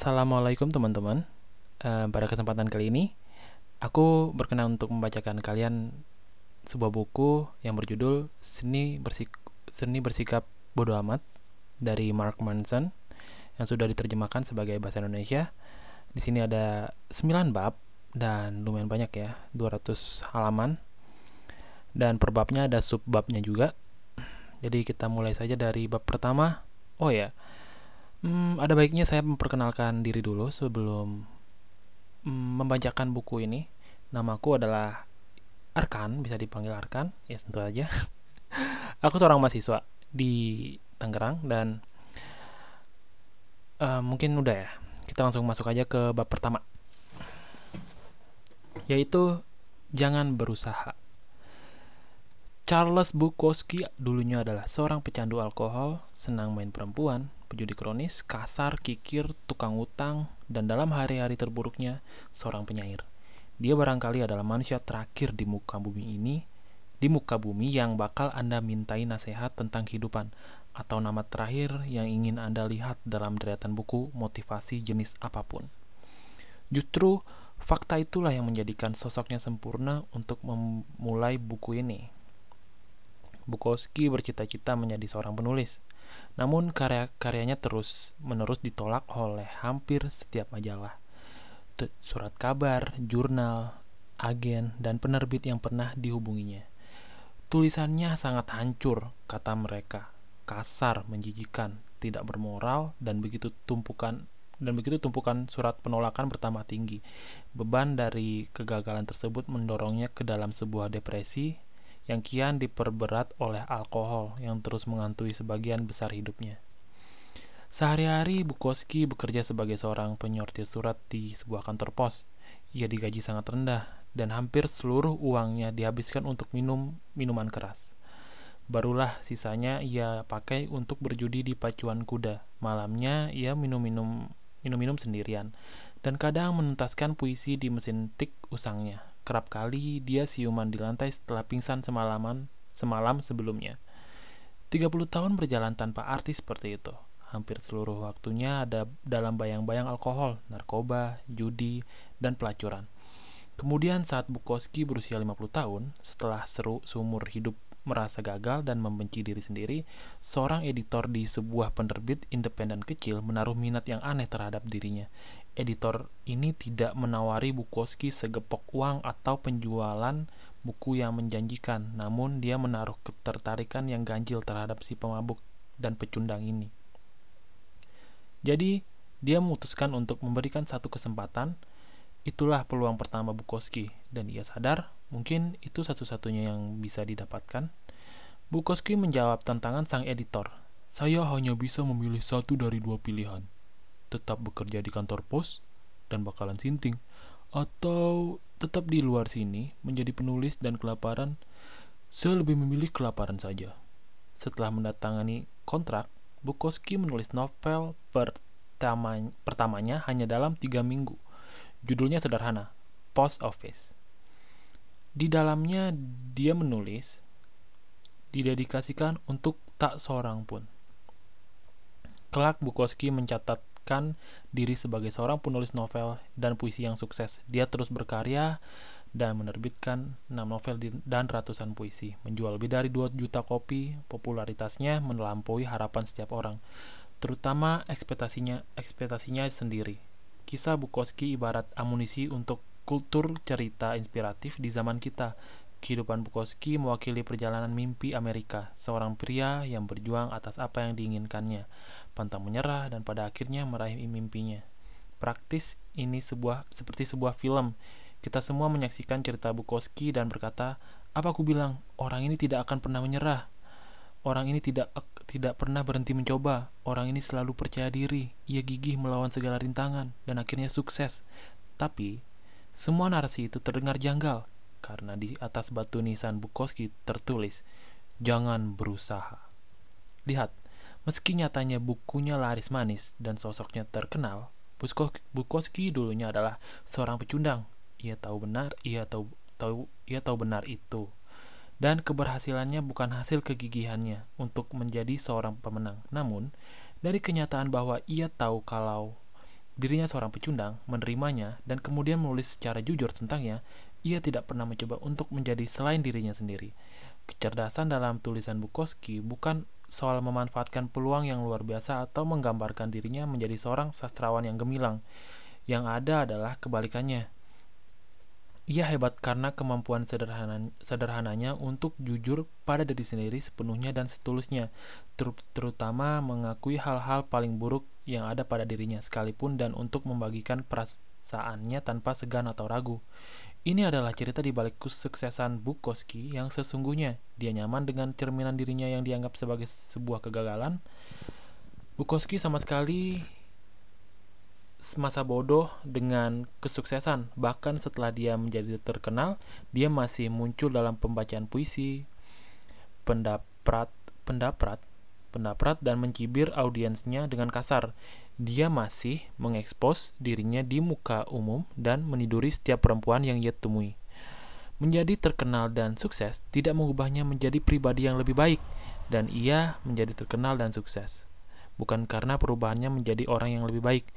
Assalamualaikum teman-teman. Eh, pada kesempatan kali ini, aku berkenan untuk membacakan kalian sebuah buku yang berjudul Seni Bersik Seni Bersikap Bodoh Amat dari Mark Manson yang sudah diterjemahkan sebagai bahasa Indonesia. Di sini ada 9 bab dan lumayan banyak ya, 200 halaman. Dan per babnya ada subbabnya juga. Jadi kita mulai saja dari bab pertama. Oh ya, hmm, ada baiknya saya memperkenalkan diri dulu sebelum hmm, membacakan buku ini. Namaku adalah Arkan, bisa dipanggil Arkan, ya tentu aja. Aku seorang mahasiswa di Tangerang dan uh, mungkin udah ya. Kita langsung masuk aja ke bab pertama. Yaitu jangan berusaha. Charles Bukowski dulunya adalah seorang pecandu alkohol, senang main perempuan, pejudi kronis, kasar, kikir, tukang utang, dan dalam hari-hari terburuknya, seorang penyair. Dia barangkali adalah manusia terakhir di muka bumi ini, di muka bumi yang bakal Anda mintai nasihat tentang kehidupan, atau nama terakhir yang ingin Anda lihat dalam deretan buku motivasi jenis apa pun. Justru, fakta itulah yang menjadikan sosoknya sempurna untuk memulai buku ini. Bukowski bercita-cita menjadi seorang penulis. Namun karya-karyanya terus-menerus ditolak oleh hampir setiap majalah, surat kabar, jurnal, agen, dan penerbit yang pernah dihubunginya. Tulisannya sangat hancur, kata mereka, kasar, menjijikan, tidak bermoral, dan begitu tumpukan dan begitu tumpukan surat penolakan bertambah tinggi. Beban dari kegagalan tersebut mendorongnya ke dalam sebuah depresi yang kian diperberat oleh alkohol yang terus mengantui sebagian besar hidupnya. Sehari-hari Bukowski bekerja sebagai seorang penyortir surat di sebuah kantor pos. Ia digaji sangat rendah dan hampir seluruh uangnya dihabiskan untuk minum minuman keras. Barulah sisanya ia pakai untuk berjudi di pacuan kuda. Malamnya ia minum-minum minum-minum sendirian dan kadang menuntaskan puisi di mesin tik usangnya. Kerap kali dia siuman di lantai setelah pingsan semalaman semalam sebelumnya. 30 tahun berjalan tanpa artis seperti itu. Hampir seluruh waktunya ada dalam bayang-bayang alkohol, narkoba, judi, dan pelacuran. Kemudian saat Bukowski berusia 50 tahun, setelah seru seumur hidup merasa gagal dan membenci diri sendiri, seorang editor di sebuah penerbit independen kecil menaruh minat yang aneh terhadap dirinya editor ini tidak menawari Bukowski segepok uang atau penjualan buku yang menjanjikan, namun dia menaruh ketertarikan yang ganjil terhadap si pemabuk dan pecundang ini. Jadi, dia memutuskan untuk memberikan satu kesempatan. Itulah peluang pertama Bukowski, dan ia sadar mungkin itu satu-satunya yang bisa didapatkan. Bukowski menjawab tantangan sang editor. Saya hanya bisa memilih satu dari dua pilihan tetap bekerja di kantor pos dan bakalan sinting atau tetap di luar sini menjadi penulis dan kelaparan saya lebih memilih kelaparan saja. Setelah mendatangani kontrak Bukowski menulis novel pertama, pertamanya hanya dalam tiga minggu. Judulnya sederhana Post Office. Di dalamnya dia menulis didedikasikan untuk tak seorang pun. Kelak Bukowski mencatat menjadikan diri sebagai seorang penulis novel dan puisi yang sukses. Dia terus berkarya dan menerbitkan 6 novel dan ratusan puisi. Menjual lebih dari 2 juta kopi, popularitasnya melampaui harapan setiap orang, terutama ekspektasinya ekspektasinya sendiri. Kisah Bukowski ibarat amunisi untuk kultur cerita inspiratif di zaman kita. Kehidupan Bukowski mewakili perjalanan mimpi Amerika, seorang pria yang berjuang atas apa yang diinginkannya pantang menyerah dan pada akhirnya meraih mimpinya. Praktis ini sebuah seperti sebuah film. Kita semua menyaksikan cerita Bukowski dan berkata, "Apa aku bilang? Orang ini tidak akan pernah menyerah. Orang ini tidak tidak pernah berhenti mencoba. Orang ini selalu percaya diri. Ia gigih melawan segala rintangan dan akhirnya sukses." Tapi semua narasi itu terdengar janggal karena di atas batu nisan Bukowski tertulis, "Jangan berusaha." Lihat, Meski nyatanya bukunya laris manis dan sosoknya terkenal, Bukowski dulunya adalah seorang pecundang. Ia tahu benar, ia tahu tahu ia tahu benar itu. Dan keberhasilannya bukan hasil kegigihannya untuk menjadi seorang pemenang. Namun, dari kenyataan bahwa ia tahu kalau dirinya seorang pecundang, menerimanya, dan kemudian menulis secara jujur tentangnya, ia tidak pernah mencoba untuk menjadi selain dirinya sendiri. Kecerdasan dalam tulisan Bukowski bukan soal memanfaatkan peluang yang luar biasa atau menggambarkan dirinya menjadi seorang sastrawan yang gemilang. Yang ada adalah kebalikannya. Ia hebat karena kemampuan sederhana, sederhananya untuk jujur pada diri sendiri sepenuhnya dan setulusnya, ter terutama mengakui hal-hal paling buruk yang ada pada dirinya sekalipun dan untuk membagikan perasaannya tanpa segan atau ragu. Ini adalah cerita di balik kesuksesan Bukowski yang sesungguhnya dia nyaman dengan cerminan dirinya yang dianggap sebagai sebuah kegagalan. Bukowski sama sekali masa bodoh dengan kesuksesan. Bahkan setelah dia menjadi terkenal, dia masih muncul dalam pembacaan puisi, pendapat, pendapat, pendapat dan mencibir audiensnya dengan kasar. Dia masih mengekspos dirinya di muka umum dan meniduri setiap perempuan yang ia temui. Menjadi terkenal dan sukses tidak mengubahnya menjadi pribadi yang lebih baik, dan ia menjadi terkenal dan sukses. Bukan karena perubahannya menjadi orang yang lebih baik,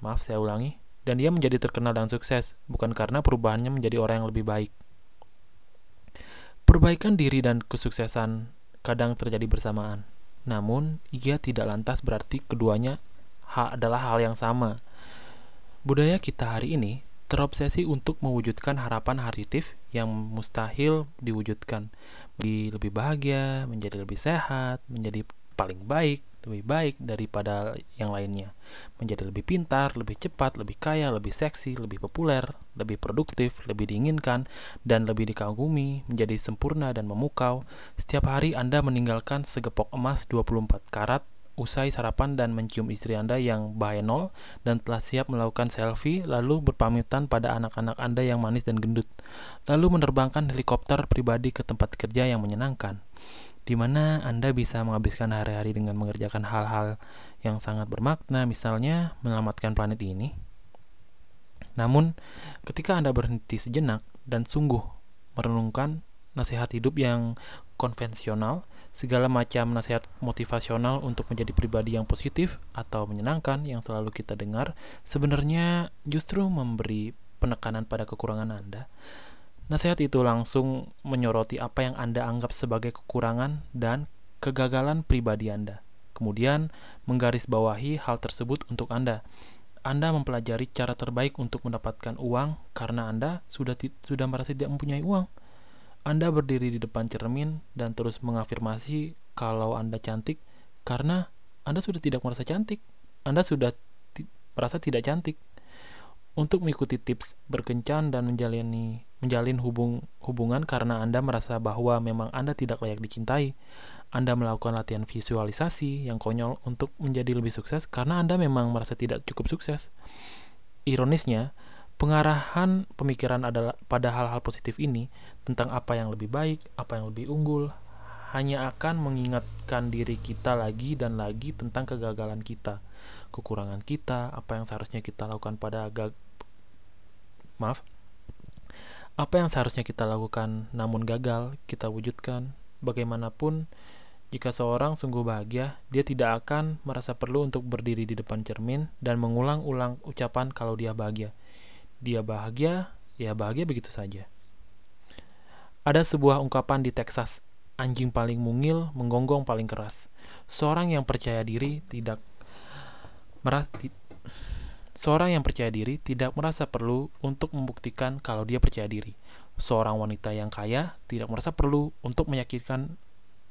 Maaf, saya ulangi. Dan dia menjadi terkenal dan sukses, bukan karena perubahannya menjadi orang yang lebih baik. Perbaikan diri dan kesuksesan kadang terjadi bersamaan. Namun, ia tidak lantas berarti keduanya adalah hal yang sama. Budaya kita hari ini terobsesi untuk mewujudkan harapan positif yang mustahil diwujudkan. Menjadi lebih bahagia, menjadi lebih sehat, menjadi paling baik, lebih baik daripada yang lainnya, menjadi lebih pintar, lebih cepat, lebih kaya, lebih seksi, lebih populer, lebih produktif, lebih diinginkan, dan lebih dikagumi, menjadi sempurna dan memukau. Setiap hari Anda meninggalkan segepok emas 24 karat usai sarapan dan mencium istri Anda yang bahaya nol dan telah siap melakukan selfie lalu berpamitan pada anak-anak Anda yang manis dan gendut. Lalu menerbangkan helikopter pribadi ke tempat kerja yang menyenangkan di mana Anda bisa menghabiskan hari-hari dengan mengerjakan hal-hal yang sangat bermakna, misalnya menyelamatkan planet ini. Namun, ketika Anda berhenti sejenak dan sungguh merenungkan nasihat hidup yang konvensional, segala macam nasihat motivasional untuk menjadi pribadi yang positif atau menyenangkan yang selalu kita dengar, sebenarnya justru memberi penekanan pada kekurangan Anda Nasihat itu langsung menyoroti apa yang Anda anggap sebagai kekurangan dan kegagalan pribadi Anda. Kemudian, menggarisbawahi hal tersebut untuk Anda. Anda mempelajari cara terbaik untuk mendapatkan uang karena Anda sudah sudah merasa tidak mempunyai uang. Anda berdiri di depan cermin dan terus mengafirmasi kalau Anda cantik karena Anda sudah tidak merasa cantik. Anda sudah merasa tidak cantik. Untuk mengikuti tips berkencan dan menjalani menjalin hubung, hubungan karena Anda merasa bahwa memang Anda tidak layak dicintai. Anda melakukan latihan visualisasi yang konyol untuk menjadi lebih sukses karena Anda memang merasa tidak cukup sukses. Ironisnya, pengarahan pemikiran adalah pada hal-hal positif ini tentang apa yang lebih baik, apa yang lebih unggul, hanya akan mengingatkan diri kita lagi dan lagi tentang kegagalan kita, kekurangan kita, apa yang seharusnya kita lakukan pada maaf apa yang seharusnya kita lakukan namun gagal, kita wujudkan. Bagaimanapun, jika seorang sungguh bahagia, dia tidak akan merasa perlu untuk berdiri di depan cermin dan mengulang-ulang ucapan kalau dia bahagia. Dia bahagia, ya bahagia begitu saja. Ada sebuah ungkapan di Texas, anjing paling mungil menggonggong paling keras. Seorang yang percaya diri tidak merasa Seorang yang percaya diri tidak merasa perlu untuk membuktikan kalau dia percaya diri. Seorang wanita yang kaya tidak merasa perlu untuk meyakinkan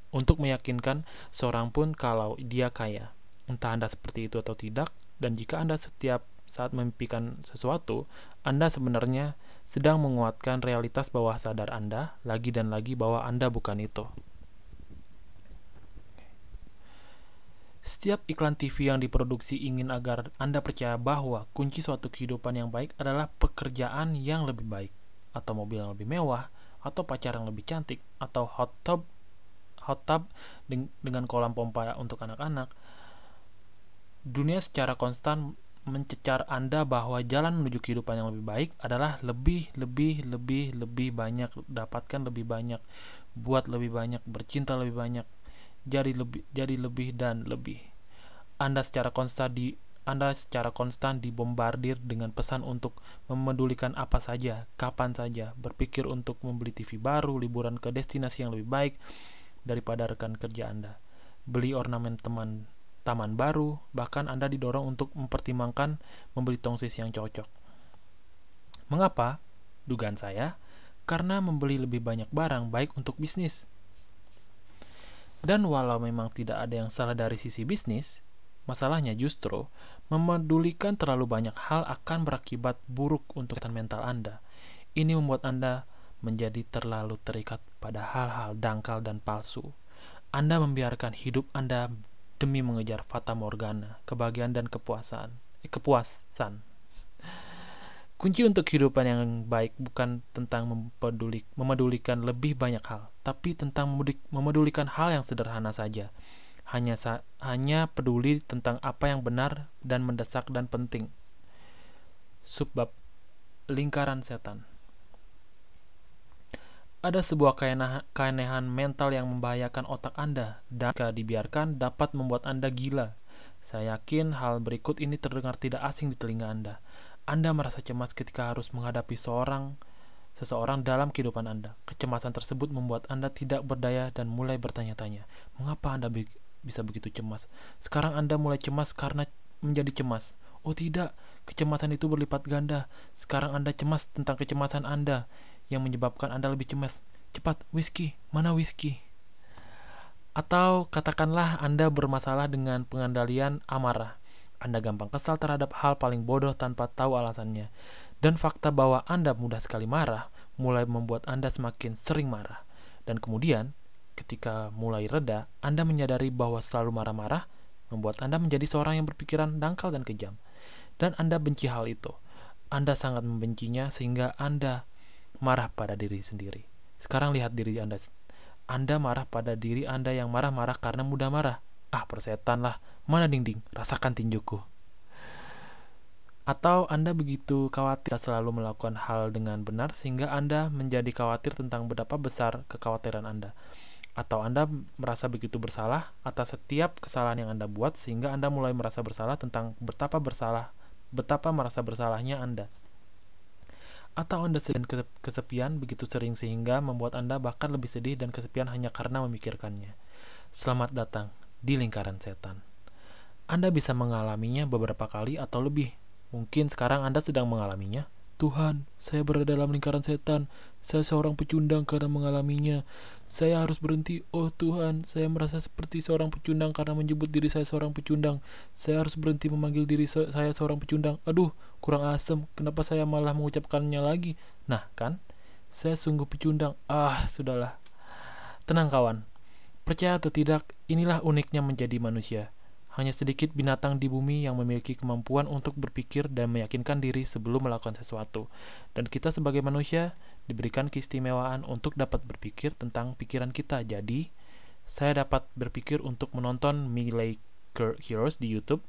untuk meyakinkan seorang pun kalau dia kaya. Entah Anda seperti itu atau tidak, dan jika Anda setiap saat memimpikan sesuatu, Anda sebenarnya sedang menguatkan realitas bawah sadar Anda lagi dan lagi bahwa Anda bukan itu. Setiap iklan TV yang diproduksi ingin agar Anda percaya bahwa kunci suatu kehidupan yang baik adalah pekerjaan yang lebih baik, atau mobil yang lebih mewah, atau pacar yang lebih cantik, atau hot tub hot tub dengan kolam pompa untuk anak-anak. Dunia secara konstan mencecar Anda bahwa jalan menuju kehidupan yang lebih baik adalah lebih, lebih, lebih, lebih banyak, dapatkan lebih banyak, buat lebih banyak, bercinta lebih banyak, jadi lebih jadi lebih dan lebih. Anda secara konstan di Anda secara konstan dibombardir dengan pesan untuk memedulikan apa saja, kapan saja, berpikir untuk membeli TV baru, liburan ke destinasi yang lebih baik daripada rekan kerja Anda, beli ornamen teman taman baru, bahkan Anda didorong untuk mempertimbangkan membeli tongsis yang cocok. Mengapa? Dugaan saya, karena membeli lebih banyak barang baik untuk bisnis. Dan walau memang tidak ada yang salah dari sisi bisnis, masalahnya justru memedulikan terlalu banyak hal akan berakibat buruk untuk kesehatan mental Anda. Ini membuat Anda menjadi terlalu terikat pada hal-hal dangkal dan palsu. Anda membiarkan hidup Anda demi mengejar fata morgana, kebahagiaan dan kepuasan. Eh, kepuasan. Kunci untuk kehidupan yang baik bukan tentang mempedulik, memedulikan lebih banyak hal, tapi tentang memedulikan hal yang sederhana saja. Hanya sa hanya peduli tentang apa yang benar dan mendesak dan penting. Subbab lingkaran setan. Ada sebuah keanehan mental yang membahayakan otak Anda dan jika dibiarkan dapat membuat Anda gila. Saya yakin hal berikut ini terdengar tidak asing di telinga Anda. Anda merasa cemas ketika harus menghadapi seorang seseorang dalam kehidupan Anda. Kecemasan tersebut membuat Anda tidak berdaya dan mulai bertanya-tanya, mengapa Anda be bisa begitu cemas? Sekarang Anda mulai cemas karena menjadi cemas. Oh tidak, kecemasan itu berlipat ganda. Sekarang Anda cemas tentang kecemasan Anda yang menyebabkan Anda lebih cemas. Cepat, whisky, mana whisky? Atau katakanlah Anda bermasalah dengan pengendalian amarah. Anda gampang kesal terhadap hal paling bodoh tanpa tahu alasannya. Dan fakta bahwa Anda mudah sekali marah mulai membuat Anda semakin sering marah. Dan kemudian, ketika mulai reda, Anda menyadari bahwa selalu marah-marah membuat Anda menjadi seorang yang berpikiran dangkal dan kejam. Dan Anda benci hal itu. Anda sangat membencinya sehingga Anda marah pada diri sendiri. Sekarang lihat diri Anda. Anda marah pada diri Anda yang marah-marah karena mudah marah. Ah, persetan lah. Mana dinding? Rasakan tinjuku. Atau Anda begitu khawatir selalu melakukan hal dengan benar sehingga Anda menjadi khawatir tentang betapa besar kekhawatiran Anda. Atau Anda merasa begitu bersalah atas setiap kesalahan yang Anda buat sehingga Anda mulai merasa bersalah tentang betapa bersalah, betapa merasa bersalahnya Anda. Atau Anda sedang kesepian begitu sering sehingga membuat Anda bahkan lebih sedih dan kesepian hanya karena memikirkannya. Selamat datang di lingkaran setan. Anda bisa mengalaminya beberapa kali atau lebih. Mungkin sekarang Anda sedang mengalaminya, Tuhan, saya berada dalam lingkaran setan. Saya seorang pecundang karena mengalaminya. Saya harus berhenti. Oh Tuhan, saya merasa seperti seorang pecundang karena menyebut diri saya seorang pecundang. Saya harus berhenti memanggil diri saya seorang pecundang. Aduh, kurang asem. Kenapa saya malah mengucapkannya lagi? Nah, kan? Saya sungguh pecundang. Ah, sudahlah. Tenang kawan. Percaya atau tidak, inilah uniknya menjadi manusia. Hanya sedikit binatang di bumi yang memiliki kemampuan untuk berpikir dan meyakinkan diri sebelum melakukan sesuatu. Dan kita sebagai manusia diberikan keistimewaan untuk dapat berpikir tentang pikiran kita. Jadi, saya dapat berpikir untuk menonton Miley Heroes di YouTube.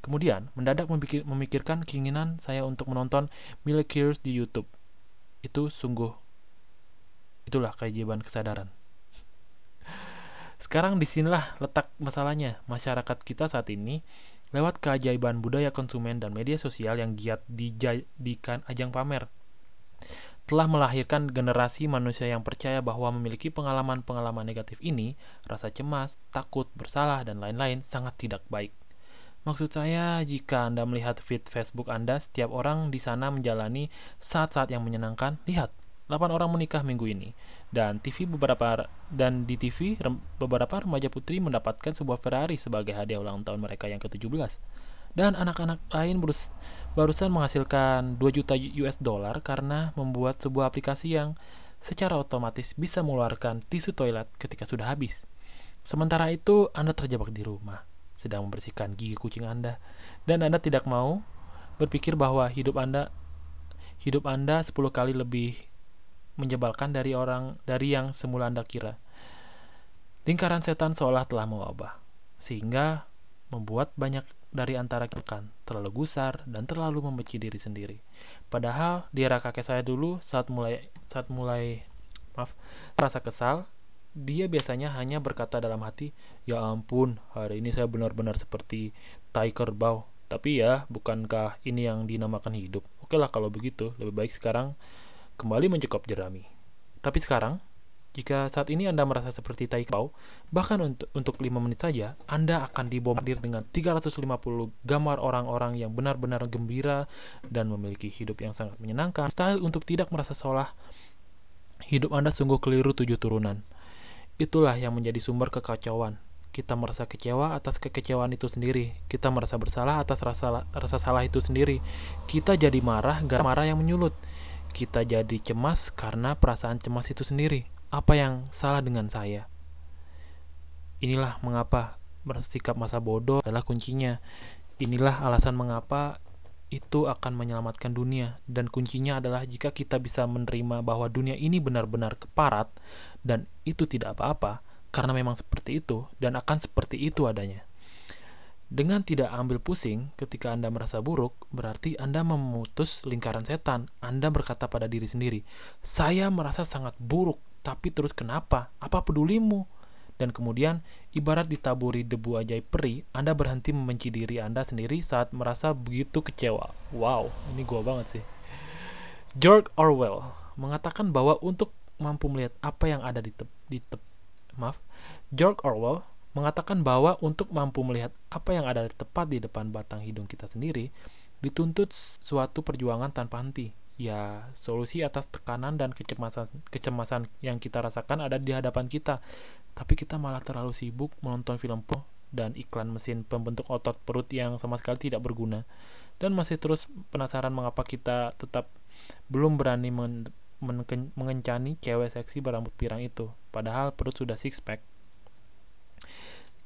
Kemudian, mendadak memikir, memikirkan keinginan saya untuk menonton Miley Heroes di YouTube. Itu sungguh itulah keajaiban kesadaran. Sekarang di sinilah letak masalahnya. Masyarakat kita saat ini lewat keajaiban budaya konsumen dan media sosial yang giat dijadikan ajang pamer telah melahirkan generasi manusia yang percaya bahwa memiliki pengalaman-pengalaman negatif ini, rasa cemas, takut, bersalah, dan lain-lain sangat tidak baik. Maksud saya, jika Anda melihat feed Facebook Anda, setiap orang di sana menjalani saat-saat yang menyenangkan, lihat, 8 orang menikah minggu ini. Dan TV beberapa dan di TV beberapa remaja putri mendapatkan sebuah Ferrari sebagai hadiah ulang tahun mereka yang ke-17 dan anak-anak lain berus, barusan menghasilkan 2 juta US dollar karena membuat sebuah aplikasi yang secara otomatis bisa mengeluarkan tisu toilet ketika sudah habis. Sementara itu, Anda terjebak di rumah, sedang membersihkan gigi kucing Anda, dan Anda tidak mau berpikir bahwa hidup Anda hidup Anda 10 kali lebih menjebalkan dari orang dari yang semula Anda kira. Lingkaran setan seolah telah mewabah, sehingga membuat banyak dari antara kita terlalu gusar dan terlalu membenci diri sendiri. Padahal di era kakek saya dulu saat mulai saat mulai maaf rasa kesal, dia biasanya hanya berkata dalam hati, "Ya ampun, hari ini saya benar-benar seperti tai kerbau." Tapi ya, bukankah ini yang dinamakan hidup? Oke lah kalau begitu, lebih baik sekarang kembali mencekap jerami. Tapi sekarang, jika saat ini Anda merasa seperti tai kau, bahkan untuk, untuk 5 menit saja, Anda akan dibombardir dengan 350 gambar orang-orang yang benar-benar gembira dan memiliki hidup yang sangat menyenangkan. Style untuk tidak merasa seolah hidup Anda sungguh keliru tujuh turunan. Itulah yang menjadi sumber kekacauan kita merasa kecewa atas kekecewaan itu sendiri. Kita merasa bersalah atas rasa rasa salah itu sendiri. Kita jadi marah gak marah yang menyulut. Kita jadi cemas karena perasaan cemas itu sendiri. Apa yang salah dengan saya? Inilah mengapa bersikap masa bodoh adalah kuncinya. Inilah alasan mengapa itu akan menyelamatkan dunia dan kuncinya adalah jika kita bisa menerima bahwa dunia ini benar-benar keparat dan itu tidak apa-apa, karena memang seperti itu dan akan seperti itu adanya. Dengan tidak ambil pusing ketika Anda merasa buruk, berarti Anda memutus lingkaran setan. Anda berkata pada diri sendiri, "Saya merasa sangat buruk, tapi terus kenapa? Apa pedulimu?" Dan kemudian, ibarat ditaburi debu ajaib peri, Anda berhenti membenci diri Anda sendiri saat merasa begitu kecewa. Wow, ini gua banget sih. George Orwell mengatakan bahwa untuk mampu melihat apa yang ada di, tep, di tep, maaf, George Orwell mengatakan bahwa untuk mampu melihat apa yang ada tepat di depan batang hidung kita sendiri, dituntut suatu perjuangan tanpa henti. Ya, solusi atas tekanan dan kecemasan, kecemasan yang kita rasakan ada di hadapan kita. Tapi kita malah terlalu sibuk menonton film porno dan iklan mesin pembentuk otot perut yang sama sekali tidak berguna. Dan masih terus penasaran mengapa kita tetap belum berani men mengencani cewek seksi berambut pirang itu, padahal perut sudah six pack.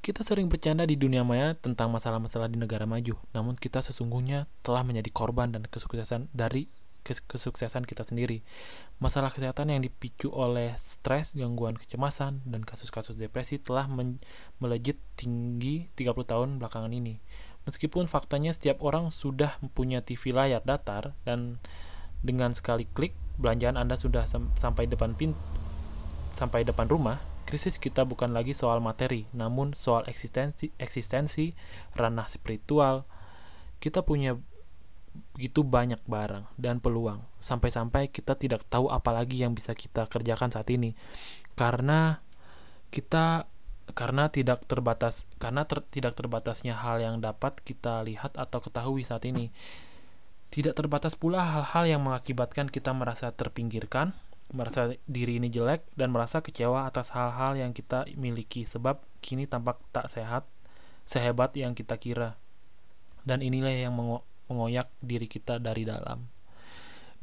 Kita sering bercanda di dunia maya tentang masalah-masalah di negara maju, namun kita sesungguhnya telah menjadi korban dan kesuksesan dari kesuksesan kita sendiri. Masalah kesehatan yang dipicu oleh stres, gangguan kecemasan, dan kasus-kasus depresi telah melejit tinggi 30 tahun belakangan ini. Meskipun faktanya setiap orang sudah mempunyai TV layar datar dan dengan sekali klik, belanjaan Anda sudah sam sampai depan pin sampai depan rumah. Krisis kita bukan lagi soal materi, namun soal eksistensi, eksistensi, ranah spiritual. Kita punya begitu banyak barang dan peluang sampai-sampai kita tidak tahu apa lagi yang bisa kita kerjakan saat ini karena kita karena tidak terbatas karena ter, tidak terbatasnya hal yang dapat kita lihat atau ketahui saat ini tidak terbatas pula hal-hal yang mengakibatkan kita merasa terpinggirkan, merasa diri ini jelek, dan merasa kecewa atas hal-hal yang kita miliki sebab kini tampak tak sehat, sehebat yang kita kira. Dan inilah yang mengo mengoyak diri kita dari dalam.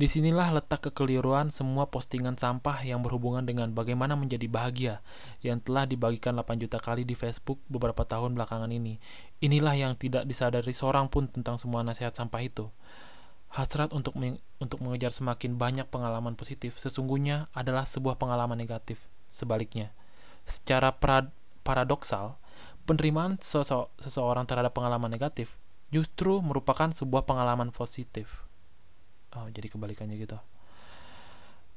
Di sinilah letak kekeliruan semua postingan sampah yang berhubungan dengan bagaimana menjadi bahagia yang telah dibagikan 8 juta kali di Facebook beberapa tahun belakangan ini. Inilah yang tidak disadari seorang pun tentang semua nasihat sampah itu. Hasrat untuk untuk mengejar semakin banyak pengalaman positif sesungguhnya adalah sebuah pengalaman negatif. Sebaliknya, secara paradoksal, penerimaan sese seseorang terhadap pengalaman negatif justru merupakan sebuah pengalaman positif. Oh, jadi kebalikannya gitu.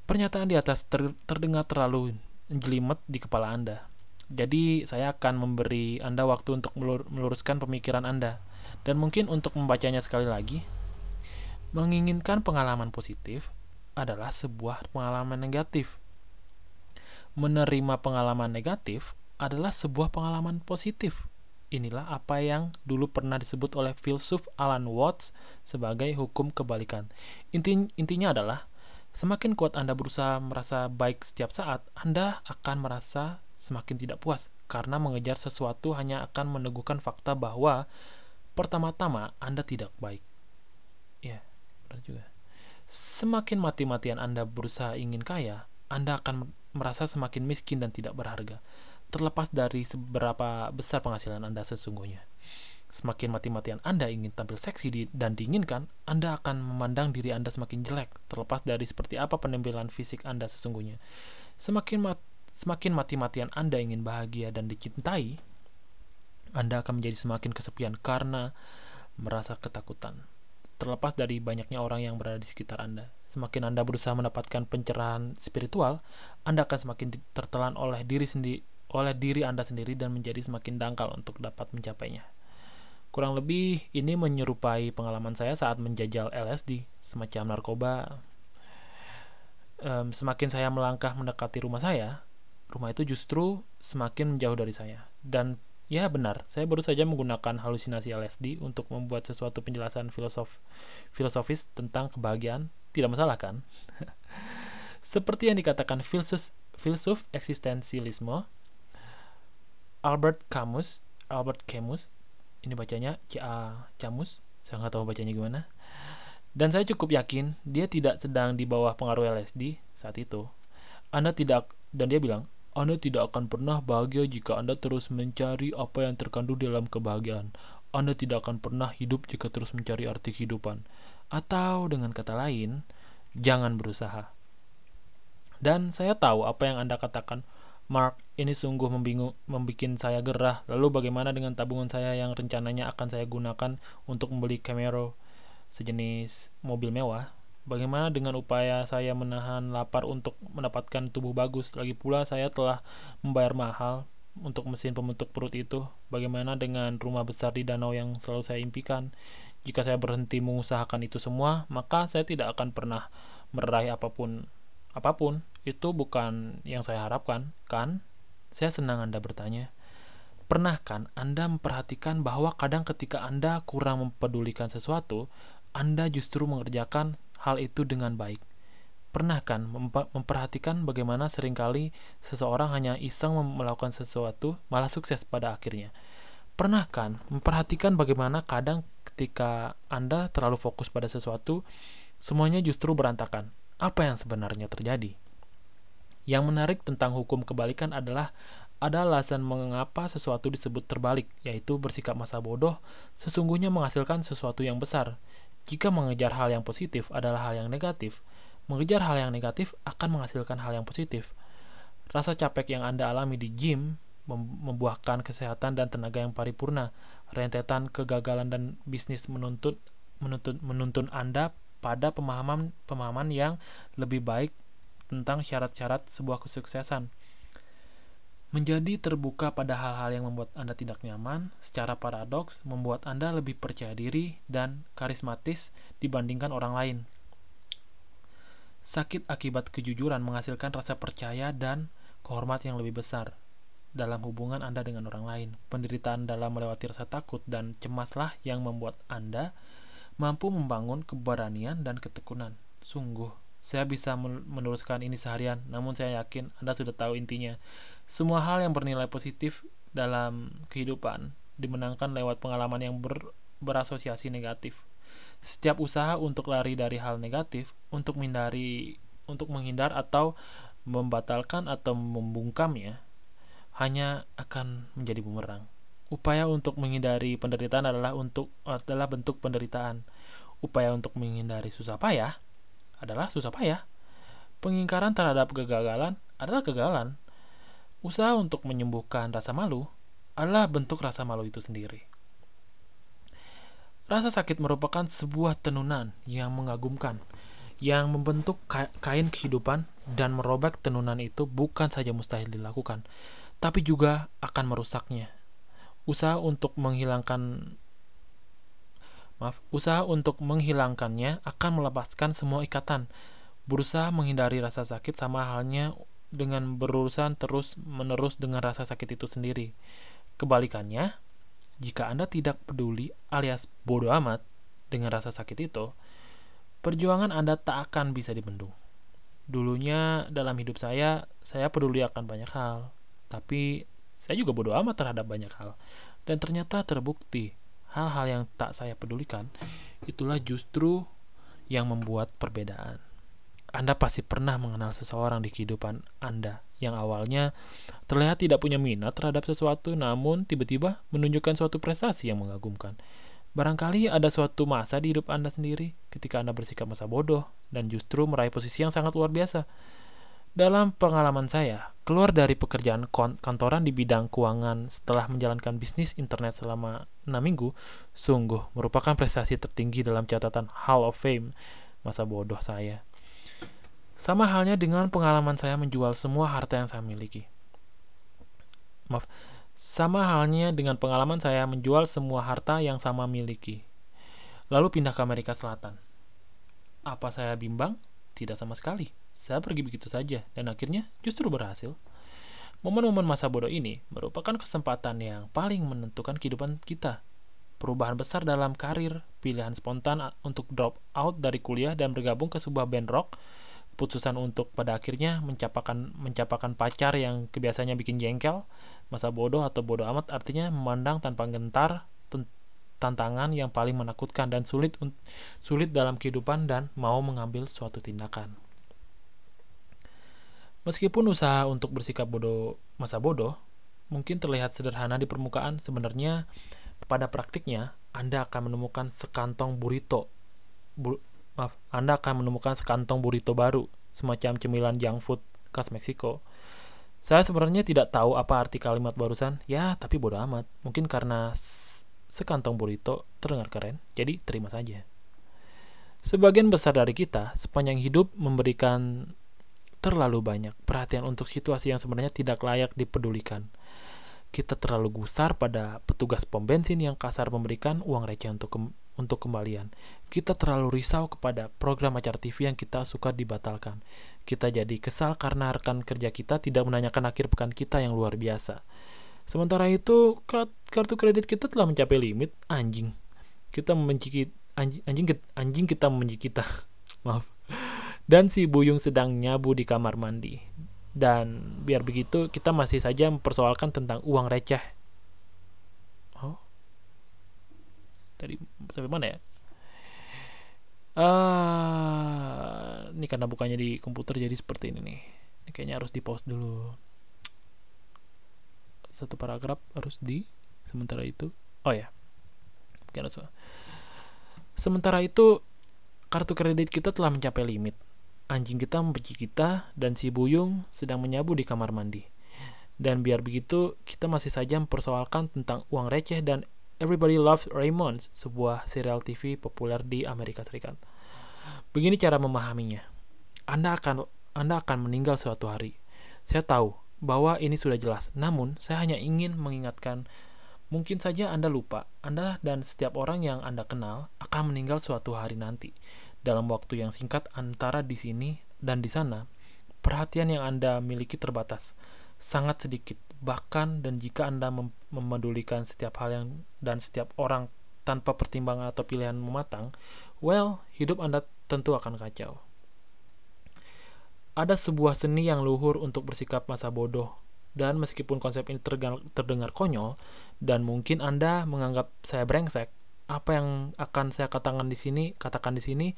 Pernyataan di atas ter terdengar terlalu jelimet di kepala Anda. Jadi, saya akan memberi Anda waktu untuk melur meluruskan pemikiran Anda dan mungkin untuk membacanya sekali lagi Menginginkan pengalaman positif adalah sebuah pengalaman negatif. Menerima pengalaman negatif adalah sebuah pengalaman positif. Inilah apa yang dulu pernah disebut oleh filsuf Alan Watts sebagai hukum kebalikan. Inti, intinya adalah semakin kuat Anda berusaha merasa baik setiap saat, Anda akan merasa semakin tidak puas karena mengejar sesuatu hanya akan meneguhkan fakta bahwa pertama-tama Anda tidak baik. Ya, benar juga. Semakin mati-matian Anda berusaha ingin kaya, Anda akan merasa semakin miskin dan tidak berharga, terlepas dari seberapa besar penghasilan Anda sesungguhnya. Semakin mati-matian Anda ingin tampil seksi dan diinginkan, Anda akan memandang diri Anda semakin jelek, terlepas dari seperti apa penampilan fisik Anda sesungguhnya. Semakin mat, semakin mati-matian Anda ingin bahagia dan dicintai, Anda akan menjadi semakin kesepian karena merasa ketakutan terlepas dari banyaknya orang yang berada di sekitar Anda. Semakin Anda berusaha mendapatkan pencerahan spiritual, Anda akan semakin tertelan oleh diri sendiri oleh diri Anda sendiri dan menjadi semakin dangkal untuk dapat mencapainya. Kurang lebih ini menyerupai pengalaman saya saat menjajal LSD, semacam narkoba. Um, semakin saya melangkah mendekati rumah saya, rumah itu justru semakin menjauh dari saya. Dan ya benar, saya baru saja menggunakan halusinasi LSD untuk membuat sesuatu penjelasan filosof filosofis tentang kebahagiaan. Tidak masalah kan? Seperti yang dikatakan filsuf, filsuf eksistensialisme Albert Camus, Albert Camus, ini bacanya C A Camus, saya nggak tahu bacanya gimana. Dan saya cukup yakin dia tidak sedang di bawah pengaruh LSD saat itu. Anda tidak dan dia bilang, Anda tidak akan pernah bahagia jika Anda terus mencari apa yang terkandung dalam kebahagiaan. Anda tidak akan pernah hidup jika terus mencari arti kehidupan. Atau dengan kata lain, jangan berusaha. Dan saya tahu apa yang Anda katakan, Mark, ini sungguh membingung, membuat saya gerah. Lalu bagaimana dengan tabungan saya yang rencananya akan saya gunakan untuk membeli Camaro sejenis mobil mewah? Bagaimana dengan upaya saya menahan lapar untuk mendapatkan tubuh bagus? Lagi pula saya telah membayar mahal untuk mesin pembentuk perut itu. Bagaimana dengan rumah besar di danau yang selalu saya impikan? Jika saya berhenti mengusahakan itu semua, maka saya tidak akan pernah meraih apa pun. Apa pun itu bukan yang saya harapkan, kan? Saya senang Anda bertanya. Pernah kan Anda memperhatikan bahwa kadang ketika Anda kurang mempedulikan sesuatu, Anda justru mengerjakan hal itu dengan baik. Pernah kan memperhatikan bagaimana sering kali seseorang hanya iseng melakukan sesuatu malah sukses pada akhirnya? Pernah kan memperhatikan bagaimana kadang ketika Anda terlalu fokus pada sesuatu, semuanya justru berantakan? Apa yang sebenarnya terjadi? Yang menarik tentang hukum kebalikan adalah ada alasan mengapa sesuatu disebut terbalik, yaitu bersikap masa bodoh sesungguhnya menghasilkan sesuatu yang besar. Jika mengejar hal yang positif adalah hal yang negatif, mengejar hal yang negatif akan menghasilkan hal yang positif. Rasa capek yang Anda alami di gym membuahkan kesehatan dan tenaga yang paripurna. Rentetan kegagalan dan bisnis menuntut menuntut menuntun Anda pada pemahaman pemahaman yang lebih baik tentang syarat-syarat sebuah kesuksesan. Menjadi terbuka pada hal-hal yang membuat Anda tidak nyaman, secara paradoks membuat Anda lebih percaya diri dan karismatis dibandingkan orang lain. Sakit akibat kejujuran menghasilkan rasa percaya dan kehormat yang lebih besar dalam hubungan Anda dengan orang lain. Penderitaan dalam melewati rasa takut dan cemaslah yang membuat Anda mampu membangun keberanian dan ketekunan. Sungguh, saya bisa menuliskan ini seharian, namun saya yakin Anda sudah tahu intinya. Semua hal yang bernilai positif dalam kehidupan dimenangkan lewat pengalaman yang ber, berasosiasi negatif. Setiap usaha untuk lari dari hal negatif, untuk menghindari, untuk menghindar atau membatalkan atau membungkamnya, hanya akan menjadi bumerang. Upaya untuk menghindari penderitaan adalah untuk adalah bentuk penderitaan. Upaya untuk menghindari susah payah adalah susah payah. Pengingkaran terhadap kegagalan adalah kegagalan. Usaha untuk menyembuhkan rasa malu adalah bentuk rasa malu itu sendiri. Rasa sakit merupakan sebuah tenunan yang mengagumkan, yang membentuk kain kehidupan dan merobek tenunan itu bukan saja mustahil dilakukan, tapi juga akan merusaknya. Usaha untuk menghilangkan maaf, usaha untuk menghilangkannya akan melepaskan semua ikatan. Berusaha menghindari rasa sakit sama halnya dengan berurusan terus-menerus dengan rasa sakit itu sendiri. Kebalikannya, jika Anda tidak peduli alias bodoh amat dengan rasa sakit itu, perjuangan Anda tak akan bisa dibendung. Dulunya dalam hidup saya, saya peduli akan banyak hal, tapi saya juga bodoh amat terhadap banyak hal. Dan ternyata terbukti, hal-hal yang tak saya pedulikan, itulah justru yang membuat perbedaan. Anda pasti pernah mengenal seseorang di kehidupan Anda yang awalnya terlihat tidak punya minat terhadap sesuatu, namun tiba-tiba menunjukkan suatu prestasi yang mengagumkan. Barangkali ada suatu masa di hidup Anda sendiri ketika Anda bersikap masa bodoh dan justru meraih posisi yang sangat luar biasa. Dalam pengalaman saya, keluar dari pekerjaan kantoran di bidang keuangan setelah menjalankan bisnis internet selama 6 minggu, sungguh merupakan prestasi tertinggi dalam catatan Hall of Fame masa bodoh saya. Sama halnya dengan pengalaman saya menjual semua harta yang saya miliki. Maaf, Sama halnya dengan pengalaman saya menjual semua harta yang sama miliki, lalu pindah ke Amerika Selatan. Apa saya bimbang? Tidak sama sekali. Saya pergi begitu saja, dan akhirnya justru berhasil. Momen-momen masa bodoh ini merupakan kesempatan yang paling menentukan kehidupan kita. Perubahan besar dalam karir, pilihan spontan untuk drop out dari kuliah dan bergabung ke sebuah band rock, keputusan untuk pada akhirnya mencapakan mencapakan pacar yang kebiasaannya bikin jengkel, masa bodoh atau bodoh amat artinya memandang tanpa gentar tantangan yang paling menakutkan dan sulit sulit dalam kehidupan dan mau mengambil suatu tindakan. Meskipun usaha untuk bersikap bodoh masa bodoh mungkin terlihat sederhana di permukaan, sebenarnya pada praktiknya Anda akan menemukan sekantong burrito bu, maaf, Anda akan menemukan sekantong burrito baru, semacam cemilan junk food khas Meksiko. Saya sebenarnya tidak tahu apa arti kalimat barusan, ya tapi bodoh amat. Mungkin karena sekantong burrito terdengar keren, jadi terima saja. Sebagian besar dari kita sepanjang hidup memberikan terlalu banyak perhatian untuk situasi yang sebenarnya tidak layak dipedulikan kita terlalu gusar pada petugas pom bensin yang kasar memberikan uang receh untuk untuk kembalian. Kita terlalu risau kepada program acara TV yang kita suka dibatalkan. Kita jadi kesal karena rekan kerja kita tidak menanyakan akhir pekan kita yang luar biasa. Sementara itu, kartu kredit kita telah mencapai limit. Anjing. Kita membenci anjing, anjing, anjing kita membenci kita. Maaf. Dan si Buyung sedang nyabu di kamar mandi dan biar begitu kita masih saja mempersoalkan tentang uang receh. Oh, tadi sampai mana ya? Uh, ini karena bukannya di komputer jadi seperti ini nih. Ini kayaknya harus di pause dulu. Satu paragraf harus di sementara itu. Oh ya. Sementara itu kartu kredit kita telah mencapai limit anjing kita membenci kita dan si Buyung sedang menyabu di kamar mandi. Dan biar begitu, kita masih saja mempersoalkan tentang uang receh dan Everybody Loves Raymond, sebuah serial TV populer di Amerika Serikat. Begini cara memahaminya. Anda akan Anda akan meninggal suatu hari. Saya tahu bahwa ini sudah jelas, namun saya hanya ingin mengingatkan Mungkin saja Anda lupa, Anda dan setiap orang yang Anda kenal akan meninggal suatu hari nanti dalam waktu yang singkat antara di sini dan di sana, perhatian yang Anda miliki terbatas, sangat sedikit. Bahkan dan jika Anda mem memedulikan setiap hal yang dan setiap orang tanpa pertimbangan atau pilihan mematang, well, hidup Anda tentu akan kacau. Ada sebuah seni yang luhur untuk bersikap masa bodoh, dan meskipun konsep ini terdengar konyol, dan mungkin Anda menganggap saya brengsek, apa yang akan saya katakan di sini katakan di sini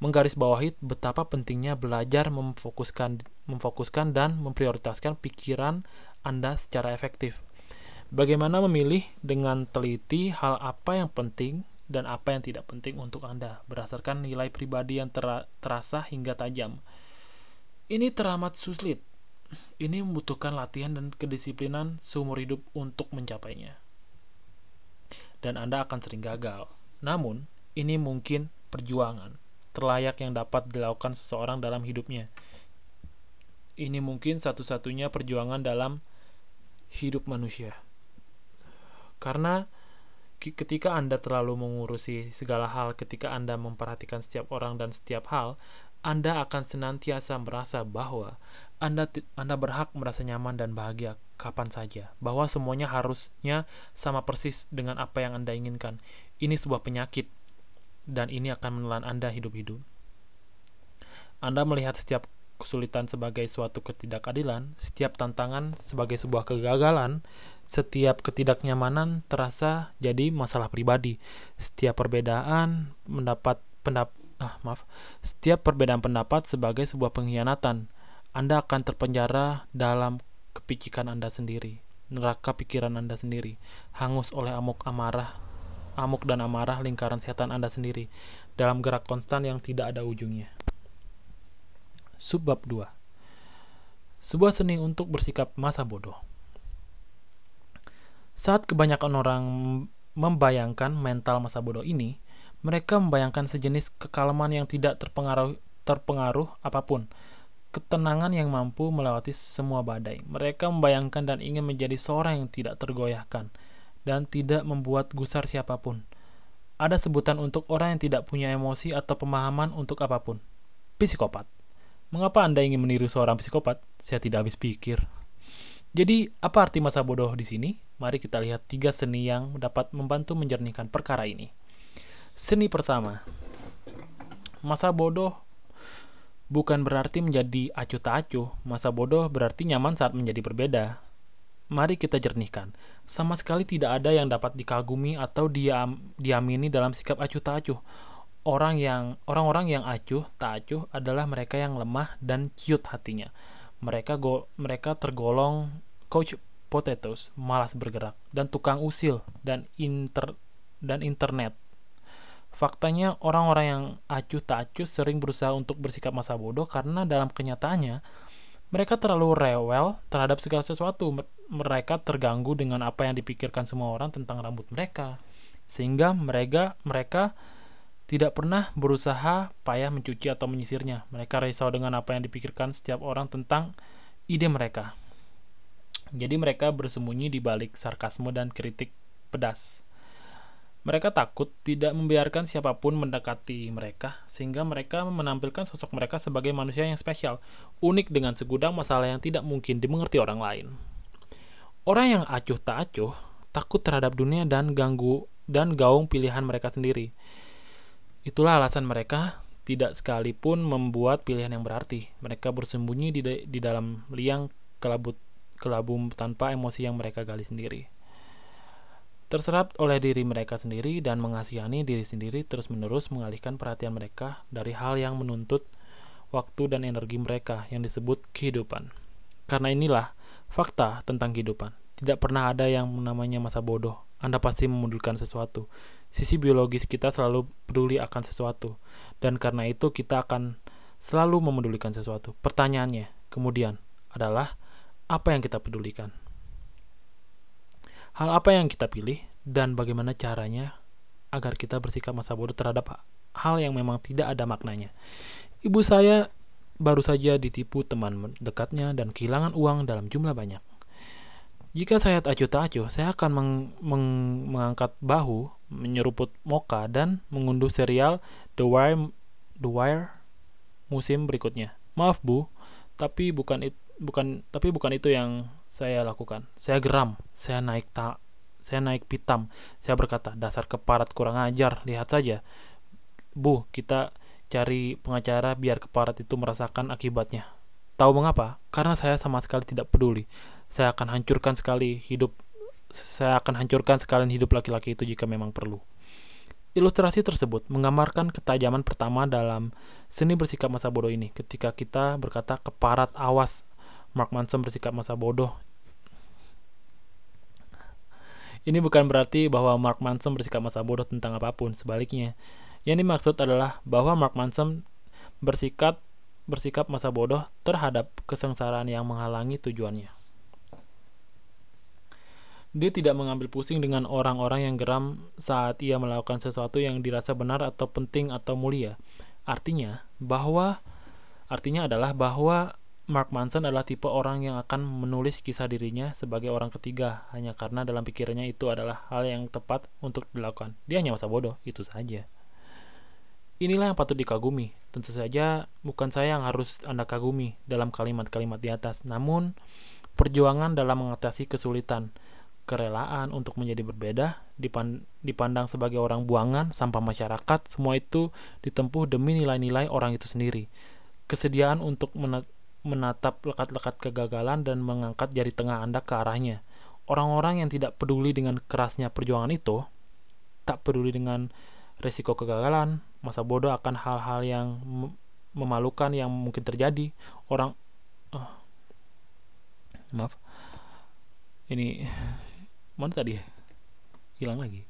menggarisbawahi betapa pentingnya belajar memfokuskan memfokuskan dan memprioritaskan pikiran Anda secara efektif. Bagaimana memilih dengan teliti hal apa yang penting dan apa yang tidak penting untuk Anda berdasarkan nilai pribadi yang ter terasa hingga tajam. Ini teramat sulit. Ini membutuhkan latihan dan kedisiplinan seumur hidup untuk mencapainya dan Anda akan sering gagal. Namun, ini mungkin perjuangan terlayak yang dapat dilakukan seseorang dalam hidupnya. Ini mungkin satu-satunya perjuangan dalam hidup manusia. Karena ketika Anda terlalu mengurusi segala hal, ketika Anda memperhatikan setiap orang dan setiap hal, Anda akan senantiasa merasa bahwa Anda Anda berhak merasa nyaman dan bahagia kapan saja, bahwa semuanya harusnya sama persis dengan apa yang Anda inginkan. Ini sebuah penyakit, dan ini akan menelan Anda hidup-hidup. Anda melihat setiap kesulitan sebagai suatu ketidakadilan, setiap tantangan sebagai sebuah kegagalan, setiap ketidaknyamanan terasa jadi masalah pribadi. Setiap perbedaan mendapat pendap ah, maaf, setiap perbedaan pendapat sebagai sebuah pengkhianatan. Anda akan terpenjara dalam kepicikan Anda sendiri, neraka pikiran Anda sendiri, hangus oleh amuk amarah, amuk dan amarah lingkaran setan Anda sendiri, dalam gerak konstan yang tidak ada ujungnya. Subbab 2 Sebuah seni untuk bersikap masa bodoh Saat kebanyakan orang membayangkan mental masa bodoh ini, mereka membayangkan sejenis kekalaman yang tidak terpengaruh, terpengaruh apa pun, ketenangan yang mampu melewati semua badai. Mereka membayangkan dan ingin menjadi seorang yang tidak tergoyahkan dan tidak membuat gusar siapa pun. Ada sebutan untuk orang yang tidak punya emosi atau pemahaman untuk apa pun. Psikopat. Mengapa Anda ingin meniru seorang psikopat? Saya tidak habis pikir. Jadi, apa arti masa bodoh di sini? Mari kita lihat tiga seni yang dapat membantu menjernihkan perkara ini. Seni pertama, masa bodoh bukan berarti menjadi acuh tak acuh. Masa bodoh berarti nyaman saat menjadi berbeda. Mari kita jernihkan. Sama sekali tidak ada yang dapat dikagumi atau diam, diamini dalam sikap acuh tak acuh. Orang yang orang-orang yang acuh tak acuh adalah mereka yang lemah dan cute hatinya. Mereka go, mereka tergolong coach potatoes, malas bergerak dan tukang usil dan inter dan internet Faktanya, orang-orang yang acuh tak acuh sering berusaha untuk bersikap masa bodoh karena dalam kenyataannya mereka terlalu rewel terhadap segala sesuatu. Mereka terganggu dengan apa yang dipikirkan semua orang tentang rambut mereka, sehingga mereka mereka tidak pernah berusaha payah mencuci atau menyisirnya. Mereka risau dengan apa yang dipikirkan setiap orang tentang ide mereka. Jadi mereka bersembunyi di balik sarkasme dan kritik pedas. Mereka takut tidak membiarkan siapa pun mendekati mereka, sehingga mereka menampilkan sosok mereka sebagai manusia yang spesial, unik dengan segudang masalah yang tidak mungkin dimengerti orang lain. Orang yang acuh tak acuh takut terhadap dunia dan ganggu dan gaung pilihan mereka sendiri. Itulah alasan mereka tidak sekalipun membuat pilihan yang berarti. Mereka bersembunyi di, di dalam liang kelabut kelabum tanpa emosi yang mereka gali sendiri terserap oleh diri mereka sendiri dan mengasihani diri sendiri terus-menerus mengalihkan perhatian mereka dari hal yang menuntut waktu dan energi mereka yang disebut kehidupan. Karena inilah fakta tentang kehidupan. Tidak pernah ada yang namanya masa bodoh. Anda pasti memundurkan sesuatu. Sisi biologis kita selalu peduli akan sesuatu. Dan karena itu kita akan selalu memedulikan sesuatu. Pertanyaannya kemudian adalah apa yang kita pedulikan? Hal apa yang kita pilih dan bagaimana caranya agar kita bersikap masa bodoh terhadap hal yang memang tidak ada maknanya. Ibu saya baru saja ditipu teman dekatnya dan kehilangan uang dalam jumlah banyak. Jika saya acuh tak acuh, saya akan meng meng mengangkat bahu, menyeruput moka, dan mengunduh serial The Wire, The Wire musim berikutnya. Maaf bu, tapi bukan it, bukan tapi bukan itu yang saya lakukan. Saya geram, saya naik tak saya naik pitam. Saya berkata, dasar keparat kurang ajar, lihat saja. Bu, kita cari pengacara biar keparat itu merasakan akibatnya. Tahu mengapa? Karena saya sama sekali tidak peduli. Saya akan hancurkan sekali hidup saya akan hancurkan sekalian hidup laki-laki itu jika memang perlu. Ilustrasi tersebut menggambarkan ketajaman pertama dalam seni bersikap masa bodoh ini. Ketika kita berkata keparat awas Mark Manson bersikap masa bodoh. Ini bukan berarti bahwa Mark Manson bersikap masa bodoh tentang apa pun, sebaliknya. Yang dimaksud adalah bahwa Mark Manson bersikap bersikap masa bodoh terhadap kesengsaraan yang menghalangi tujuannya. Dia tidak mengambil pusing dengan orang-orang yang geram saat ia melakukan sesuatu yang dirasa benar atau penting atau mulia. Artinya bahwa artinya adalah bahwa Mark Manson adalah tipe orang yang akan menulis kisah dirinya sebagai orang ketiga hanya karena dalam pikirannya itu adalah hal yang tepat untuk dilakukan. Dia hanya masa bodoh, itu saja. Inilah yang patut dikagumi. Tentu saja bukan saya yang harus Anda kagumi dalam kalimat-kalimat di atas, namun perjuangan dalam mengatasi kesulitan, kerelaan untuk menjadi berbeda, dipandang sebagai orang buangan, sampah masyarakat, semua itu ditempuh demi nilai-nilai orang itu sendiri. Kesediaan untuk menatap lekat-lekat kegagalan dan mengangkat jari tengah Anda ke arahnya. Orang-orang yang tidak peduli dengan kerasnya perjuangan itu, tak peduli dengan risiko kegagalan, masa bodoh akan hal-hal yang memalukan yang mungkin terjadi. Orang oh, maaf. Ini mana tadi? Hilang lagi.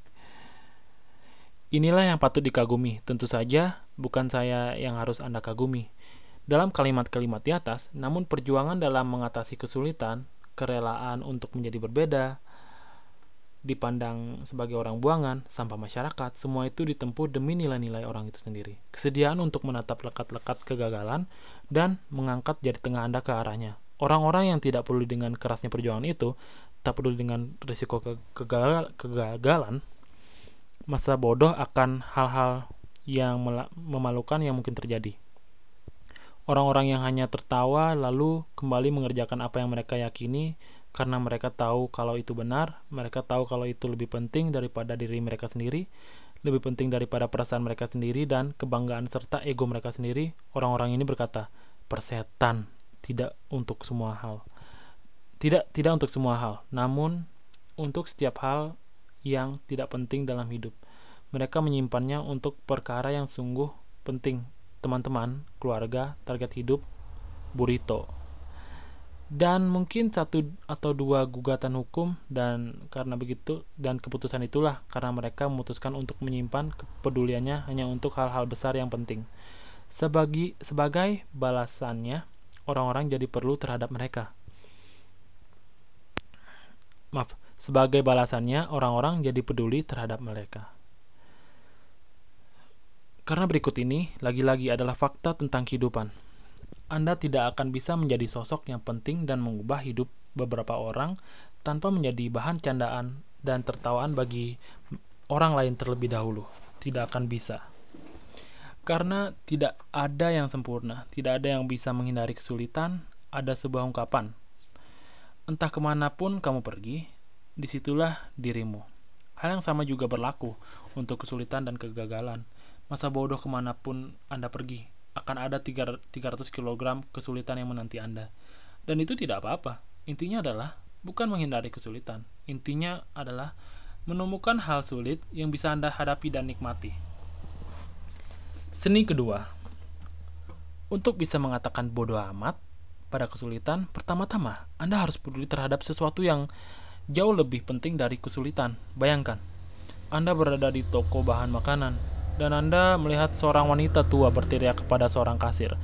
Inilah yang patut dikagumi. Tentu saja bukan saya yang harus Anda kagumi dalam kalimat-kalimat di atas, namun perjuangan dalam mengatasi kesulitan, kerelaan untuk menjadi berbeda, dipandang sebagai orang buangan, sampah masyarakat, semua itu ditempuh demi nilai-nilai orang itu sendiri. Kesediaan untuk menatap lekat-lekat kegagalan dan mengangkat jari tengah Anda ke arahnya. Orang-orang yang tidak peduli dengan kerasnya perjuangan itu, tak peduli dengan risiko ke kegagal kegagalan, masa bodoh akan hal-hal yang memalukan yang mungkin terjadi. Orang-orang yang hanya tertawa lalu kembali mengerjakan apa yang mereka yakini karena mereka tahu kalau itu benar, mereka tahu kalau itu lebih penting daripada diri mereka sendiri, lebih penting daripada perasaan mereka sendiri dan kebanggaan serta ego mereka sendiri. Orang-orang ini berkata, "Persetan tidak untuk semua hal." Tidak tidak untuk semua hal, namun untuk setiap hal yang tidak penting dalam hidup. Mereka menyimpannya untuk perkara yang sungguh penting. Teman-teman, keluarga, target hidup, burrito dan mungkin satu atau dua gugatan hukum dan karena begitu dan keputusan itulah karena mereka memutuskan untuk menyimpan kepeduliannya hanya untuk hal-hal besar yang penting. Sebagai sebagai balasannya, orang-orang jadi perlu terhadap mereka. Maaf, sebagai balasannya orang-orang jadi peduli terhadap mereka. Karena berikut ini lagi-lagi adalah fakta tentang kehidupan anda tidak akan bisa menjadi sosok yang penting dan mengubah hidup beberapa orang tanpa menjadi bahan candaan dan tertawaan bagi orang lain terlebih dahulu. Tidak akan bisa. Karena tidak ada yang sempurna, tidak ada yang bisa menghindari kesulitan, ada sebuah ungkapan. Entah ke mana pun kamu pergi, di situlah dirimu. Hal yang sama juga berlaku untuk kesulitan dan kegagalan. Masa bodoh ke mana pun Anda pergi, akan ada 300 kg kesulitan yang menanti Anda. Dan itu tidak apa-apa. Intinya adalah bukan menghindari kesulitan. Intinya adalah menemukan hal sulit yang bisa Anda hadapi dan nikmati. Seni kedua. Untuk bisa mengatakan bodoh amat pada kesulitan, pertama-tama Anda harus peduli terhadap sesuatu yang jauh lebih penting dari kesulitan. Bayangkan, Anda berada di toko bahan makanan, dan Anda melihat seorang wanita tua berteriak kepada seorang kasir,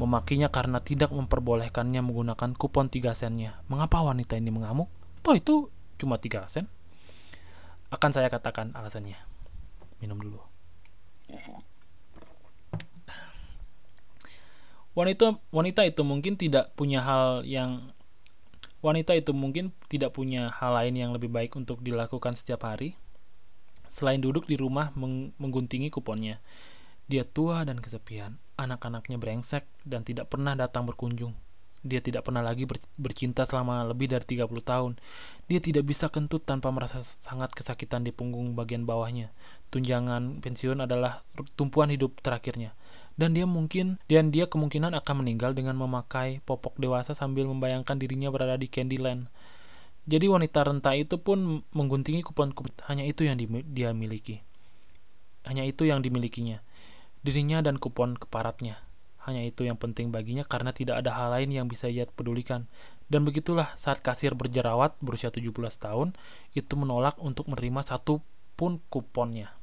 memakinya karena tidak memperbolehkannya menggunakan kupon 3 sennya. Mengapa wanita ini mengamuk? Toh itu cuma 3 sen. Akan saya katakan alasannya. Minum dulu. Wanita wanita itu mungkin tidak punya hal yang wanita itu mungkin tidak punya hal lain yang lebih baik untuk dilakukan setiap hari Selain duduk di rumah meng mengguntingi kuponnya, dia tua dan kesepian. Anak-anaknya brengsek dan tidak pernah datang berkunjung. Dia tidak pernah lagi ber bercinta selama lebih dari 30 tahun. Dia tidak bisa kentut tanpa merasa sangat kesakitan di punggung bagian bawahnya. Tunjangan pensiun adalah tumpuan hidup terakhirnya. Dan dia mungkin dan dia kemungkinan akan meninggal dengan memakai popok dewasa sambil membayangkan dirinya berada di Candyland jadi wanita renta itu pun mengguntingi kupon-kupon hanya itu yang dia miliki. Hanya itu yang dimilikinya. Dirinya dan kupon keparatnya. Hanya itu yang penting baginya karena tidak ada hal lain yang bisa ia pedulikan. Dan begitulah saat kasir berjerawat berusia 17 tahun itu menolak untuk menerima satu pun kuponnya.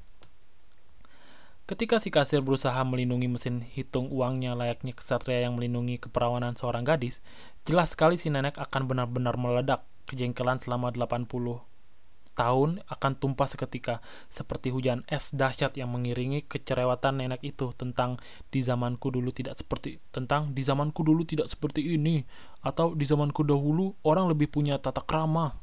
Ketika si kasir berusaha melindungi mesin hitung uangnya layaknya kesatria yang melindungi keperawanan seorang gadis, jelas sekali si nenek akan benar-benar meledak Kejengkelan selama 80 tahun akan tumpah seketika seperti hujan es dahsyat yang mengiringi kecerewatan nenek itu tentang di zamanku dulu tidak seperti tentang di zamanku dulu tidak seperti ini atau di zamanku dahulu orang lebih punya tata krama.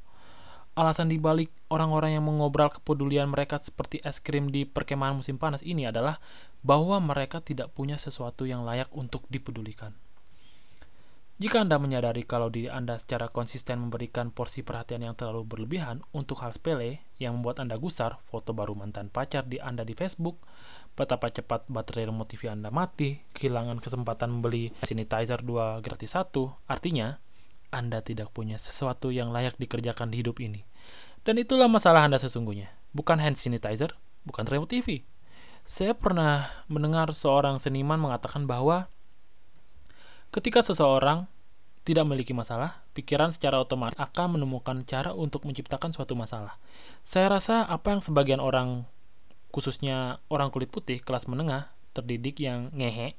Alasan dibalik orang-orang yang mengobral kepedulian mereka seperti es krim di perkemahan musim panas ini adalah bahwa mereka tidak punya sesuatu yang layak untuk dipedulikan. Jika Anda menyadari kalau diri Anda secara konsisten memberikan porsi perhatian yang terlalu berlebihan untuk hal sepele yang membuat Anda gusar, foto baru mantan pacar di Anda di Facebook, betapa cepat baterai remote TV Anda mati, kehilangan kesempatan membeli sanitizer 2 gratis 1, artinya Anda tidak punya sesuatu yang layak dikerjakan di hidup ini. Dan itulah masalah Anda sesungguhnya, bukan hand sanitizer, bukan remote TV. Saya pernah mendengar seorang seniman mengatakan bahwa Ketika seseorang tidak memiliki masalah, pikiran secara otomatis akan menemukan cara untuk menciptakan suatu masalah. Saya rasa apa yang sebagian orang, khususnya orang kulit putih kelas menengah, terdidik yang ngehe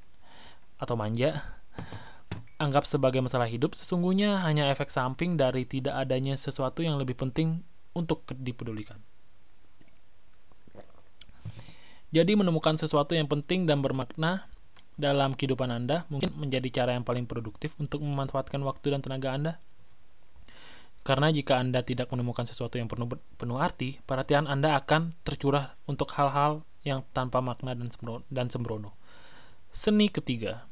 atau manja, anggap sebagai masalah hidup, sesungguhnya hanya efek samping dari tidak adanya sesuatu yang lebih penting untuk dipedulikan. Jadi menemukan sesuatu yang penting dan bermakna dalam kehidupan Anda mungkin menjadi cara yang paling produktif untuk memanfaatkan waktu dan tenaga Anda. Karena jika Anda tidak menemukan sesuatu yang penuh, penuh arti, perhatian Anda akan tercurah untuk hal-hal yang tanpa makna dan sembrono. Dan sembrono. Seni ketiga,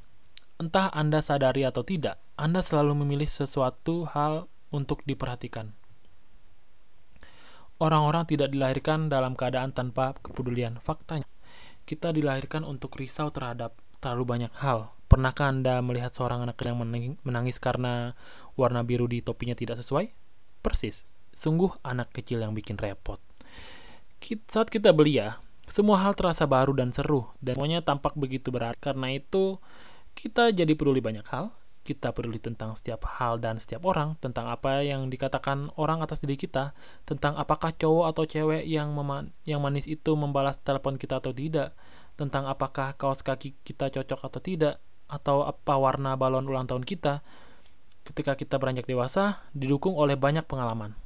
entah Anda sadari atau tidak, Anda selalu memilih sesuatu hal untuk diperhatikan. Orang-orang tidak dilahirkan dalam keadaan tanpa kepedulian. Faktanya, kita dilahirkan untuk risau terhadap terlalu banyak hal. Pernahkah Anda melihat seorang anak yang menangis karena warna biru di topinya tidak sesuai? Persis, sungguh anak kecil yang bikin repot. Saat kita belia, semua hal terasa baru dan seru, dan semuanya tampak begitu berat. Karena itu, kita jadi peduli banyak hal, kita peduli tentang setiap hal dan setiap orang, tentang apa yang dikatakan orang atas diri kita, tentang apakah cowok atau cewek yang yang manis itu membalas telepon kita atau tidak, tentang apakah kaos kaki kita cocok atau tidak, atau apa warna balon ulang tahun kita. Ketika kita beranjak dewasa, didukung oleh banyak pengalaman,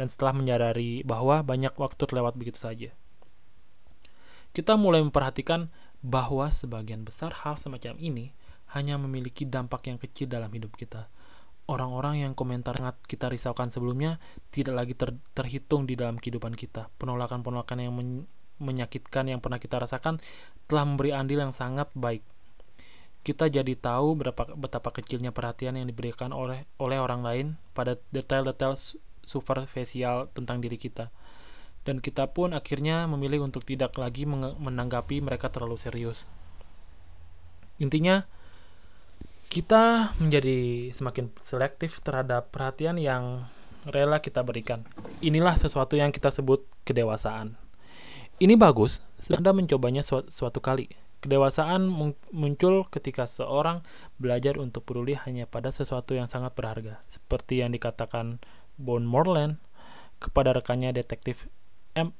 dan setelah menyadari bahwa banyak waktu terlewat begitu saja. Kita mulai memperhatikan bahwa sebagian besar hal semacam ini hanya memiliki dampak yang kecil dalam hidup kita. Orang-orang yang komentar sangat kita risaukan sebelumnya tidak lagi ter terhitung di dalam kehidupan kita. Penolakan-penolakan yang men menyakitkan yang pernah kita rasakan telah memberi andil yang sangat baik. Kita jadi tahu berapa betapa kecilnya perhatian yang diberikan oleh oleh orang lain pada detail-detail superficial tentang diri kita. Dan kita pun akhirnya memilih untuk tidak lagi menanggapi mereka terlalu serius. Intinya, kita menjadi semakin selektif terhadap perhatian yang rela kita berikan. Inilah sesuatu yang kita sebut kedewasaan. Ini bagus, Anda mencobanya suatu, suatu kali. Kedewasaan muncul ketika seorang belajar untuk peduli hanya pada sesuatu yang sangat berharga, seperti yang dikatakan Bon Morland kepada rekannya detektif M.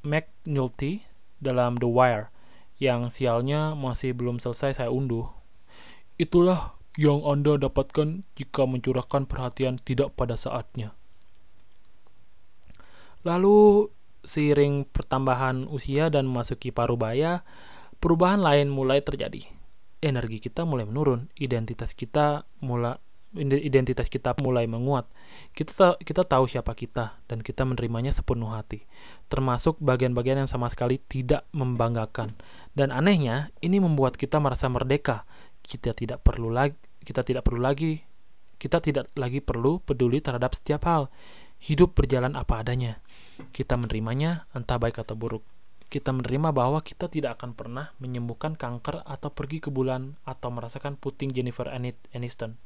McNulty dalam The Wire, yang sialnya masih belum selesai saya unduh Itulah yang Anda dapatkan jika mencurahkan perhatian tidak pada saatnya. Lalu, seiring pertambahan usia dan memasuki parubaya, perubahan lain mulai terjadi. Energi kita mulai menurun, identitas kita mulai identitas kita mulai menguat. Kita kita tahu siapa kita dan kita menerimanya sepenuh hati. Termasuk bagian-bagian yang sama sekali tidak membanggakan. Dan anehnya, ini membuat kita merasa merdeka kita tidak perlu lagi kita tidak perlu lagi kita tidak lagi perlu peduli terhadap setiap hal. Hidup berjalan apa adanya. Kita menerimanya entah baik atau buruk. Kita menerima bahwa kita tidak akan pernah menyembuhkan kanker atau pergi ke bulan atau merasakan puting Jennifer Aniston.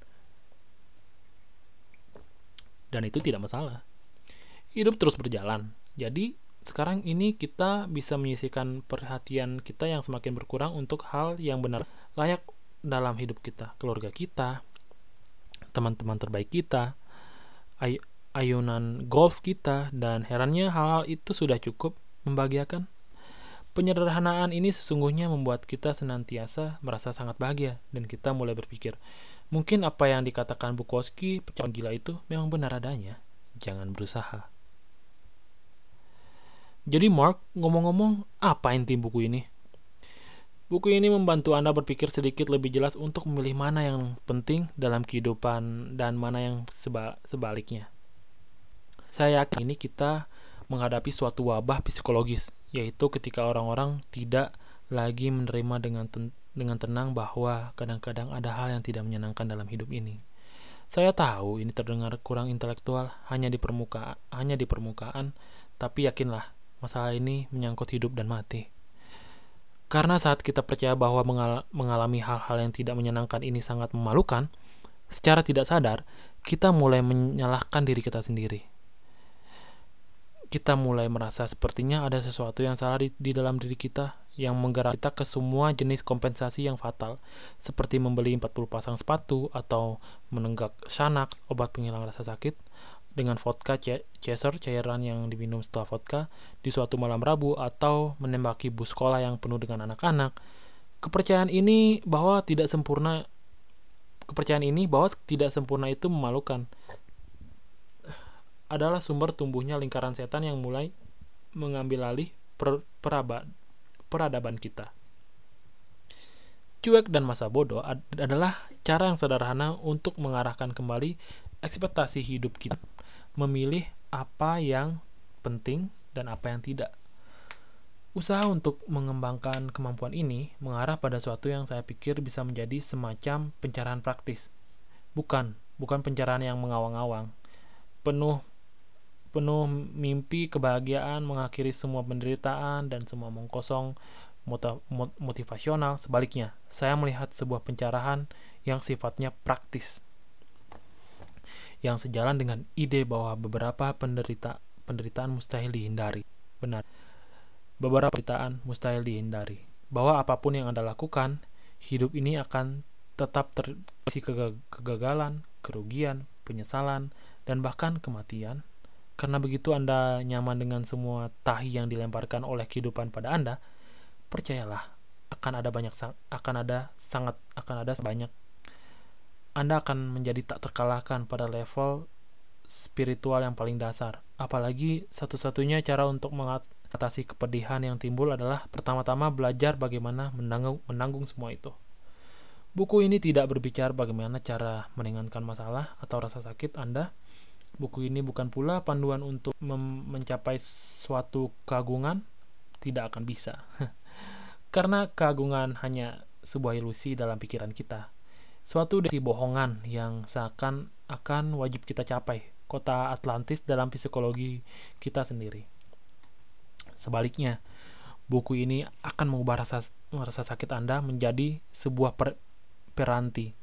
Dan itu tidak masalah. Hidup terus berjalan. Jadi, sekarang ini kita bisa menyisihkan perhatian kita yang semakin berkurang untuk hal yang benar layak dalam hidup kita, keluarga kita, teman-teman terbaik kita, ay ayunan golf kita, dan herannya hal-hal itu sudah cukup membahagiakan. Penyederhanaan ini sesungguhnya membuat kita senantiasa merasa sangat bahagia, dan kita mulai berpikir, mungkin apa yang dikatakan Bukowski, pecahan gila itu memang benar adanya. Jangan berusaha. Jadi Mark, ngomong-ngomong, apa inti buku ini? Buku ini membantu Anda berpikir sedikit lebih jelas untuk memilih mana yang penting dalam kehidupan dan mana yang seba sebaliknya. Saya yakin ini kita menghadapi suatu wabah psikologis, yaitu ketika orang-orang tidak lagi menerima dengan ten dengan tenang bahwa kadang-kadang ada hal yang tidak menyenangkan dalam hidup ini. Saya tahu ini terdengar kurang intelektual hanya di permukaan, hanya di permukaan, tapi yakinlah masalah ini menyangkut hidup dan mati. Karena saat kita percaya bahwa mengal mengalami hal-hal yang tidak menyenangkan ini sangat memalukan, secara tidak sadar, kita mulai menyalahkan diri kita sendiri. Kita mulai merasa sepertinya ada sesuatu yang salah di, di dalam diri kita yang menggerak kita ke semua jenis kompensasi yang fatal, seperti membeli 40 pasang sepatu atau menenggak Xanax, obat penghilang rasa sakit, dengan vodka chaser cairan yang diminum setelah vodka di suatu malam Rabu atau menembaki bus sekolah yang penuh dengan anak-anak. Kepercayaan ini bahwa tidak sempurna kepercayaan ini bahwa tidak sempurna itu memalukan. Adalah sumber tumbuhnya lingkaran setan yang mulai mengambil alih per, perabad, peradaban kita. Cuek dan masa bodoh ad adalah cara yang sederhana untuk mengarahkan kembali ekspektasi hidup kita, memilih apa yang penting dan apa yang tidak. Usaha untuk mengembangkan kemampuan ini mengarah pada suatu yang saya pikir bisa menjadi semacam pencerahan praktis. Bukan, bukan pencerahan yang mengawang-awang. Penuh penuh mimpi kebahagiaan mengakhiri semua penderitaan dan semua mengkosong motivasional. Sebaliknya, saya melihat sebuah pencerahan yang sifatnya praktis. Yang sejalan dengan ide bahwa beberapa penderita penderitaan mustahil dihindari. Benar beberapa penderitaan mustahil dihindari. Bahwa apa pun yang Anda lakukan, hidup ini akan tetap terisi kegagalan, kerugian, penyesalan, dan bahkan kematian. Karena begitu Anda nyaman dengan semua tahi yang dilemparkan oleh kehidupan pada Anda, percayalah akan ada banyak akan ada sangat akan ada banyak Anda akan menjadi tak terkalahkan pada level spiritual yang paling dasar. Apalagi satu-satunya cara untuk mengatasi kepedihan yang timbul adalah pertama-tama belajar bagaimana menanggung, menanggung semua itu. Buku ini tidak berbicara bagaimana cara meringankan masalah atau rasa sakit Anda. Buku ini bukan pula panduan untuk mencapai suatu keagungan, tidak akan bisa. Karena keagungan hanya sebuah ilusi dalam pikiran kita. Suatu dari bohongan yang seakan akan wajib kita capai, kota Atlantis dalam psikologi kita sendiri. Sebaliknya, buku ini akan mengubah rasa rasa sakit Anda menjadi sebuah per, peranti.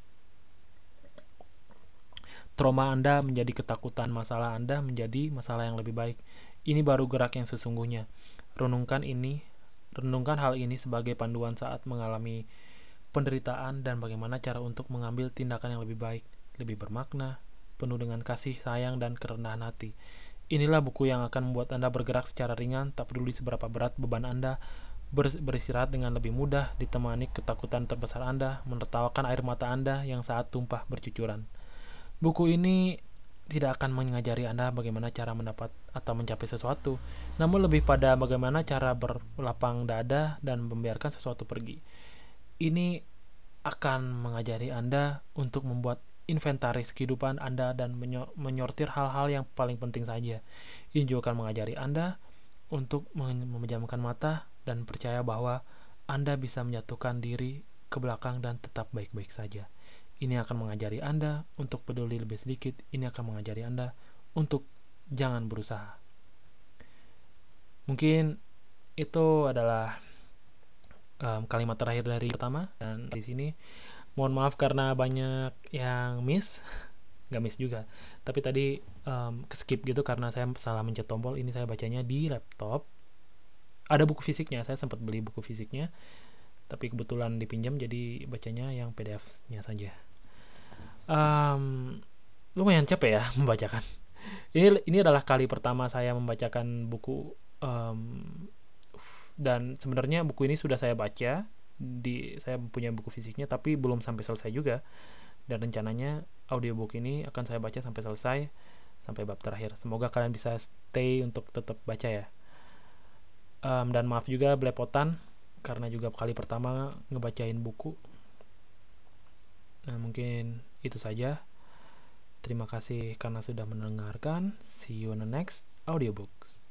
Trauma Anda menjadi ketakutan, masalah Anda menjadi masalah yang lebih baik. Ini baru gerak yang sesungguhnya. Renungkan ini, renungkan hal ini sebagai panduan saat mengalami penderitaan dan bagaimana cara untuk mengambil tindakan yang lebih baik, lebih bermakna, penuh dengan kasih sayang dan kerendahan hati. Inilah buku yang akan membuat Anda bergerak secara ringan, tak peduli seberapa berat beban Anda, beristirahat dengan lebih mudah, ditemani ketakutan terbesar Anda, menertawakan air mata Anda yang saat tumpah bercucuran. Buku ini tidak akan mengajari Anda bagaimana cara mendapat atau mencapai sesuatu, namun lebih pada bagaimana cara berlapang dada dan membiarkan sesuatu pergi. Ini akan mengajari Anda untuk membuat inventaris kehidupan Anda dan menyortir hal-hal yang paling penting saja. Ini juga akan mengajari Anda untuk memejamkan mata dan percaya bahwa Anda bisa menyatukan diri ke belakang dan tetap baik-baik saja. Ini akan mengajari Anda untuk peduli lebih sedikit. Ini akan mengajari Anda untuk jangan berusaha. Mungkin itu adalah um, kalimat terakhir dari pertama. Dan di sini mohon maaf karena banyak yang miss. Nggak miss juga. Tapi tadi um, skip gitu karena saya salah mencet tombol. Ini saya bacanya di laptop. Ada buku fisiknya. Saya sempat beli buku fisiknya tapi kebetulan dipinjam jadi bacanya yang PDF-nya saja um, lumayan capek ya membacakan. Ini ini adalah kali pertama saya membacakan buku um, dan sebenarnya buku ini sudah saya baca di saya punya buku fisiknya tapi belum sampai selesai juga. Dan rencananya audiobook ini akan saya baca sampai selesai sampai bab terakhir. Semoga kalian bisa stay untuk tetap baca ya. Um, dan maaf juga belepotan karena juga kali pertama ngebacain buku. Nah mungkin itu saja. Terima kasih karena sudah mendengarkan. See you on the next audiobooks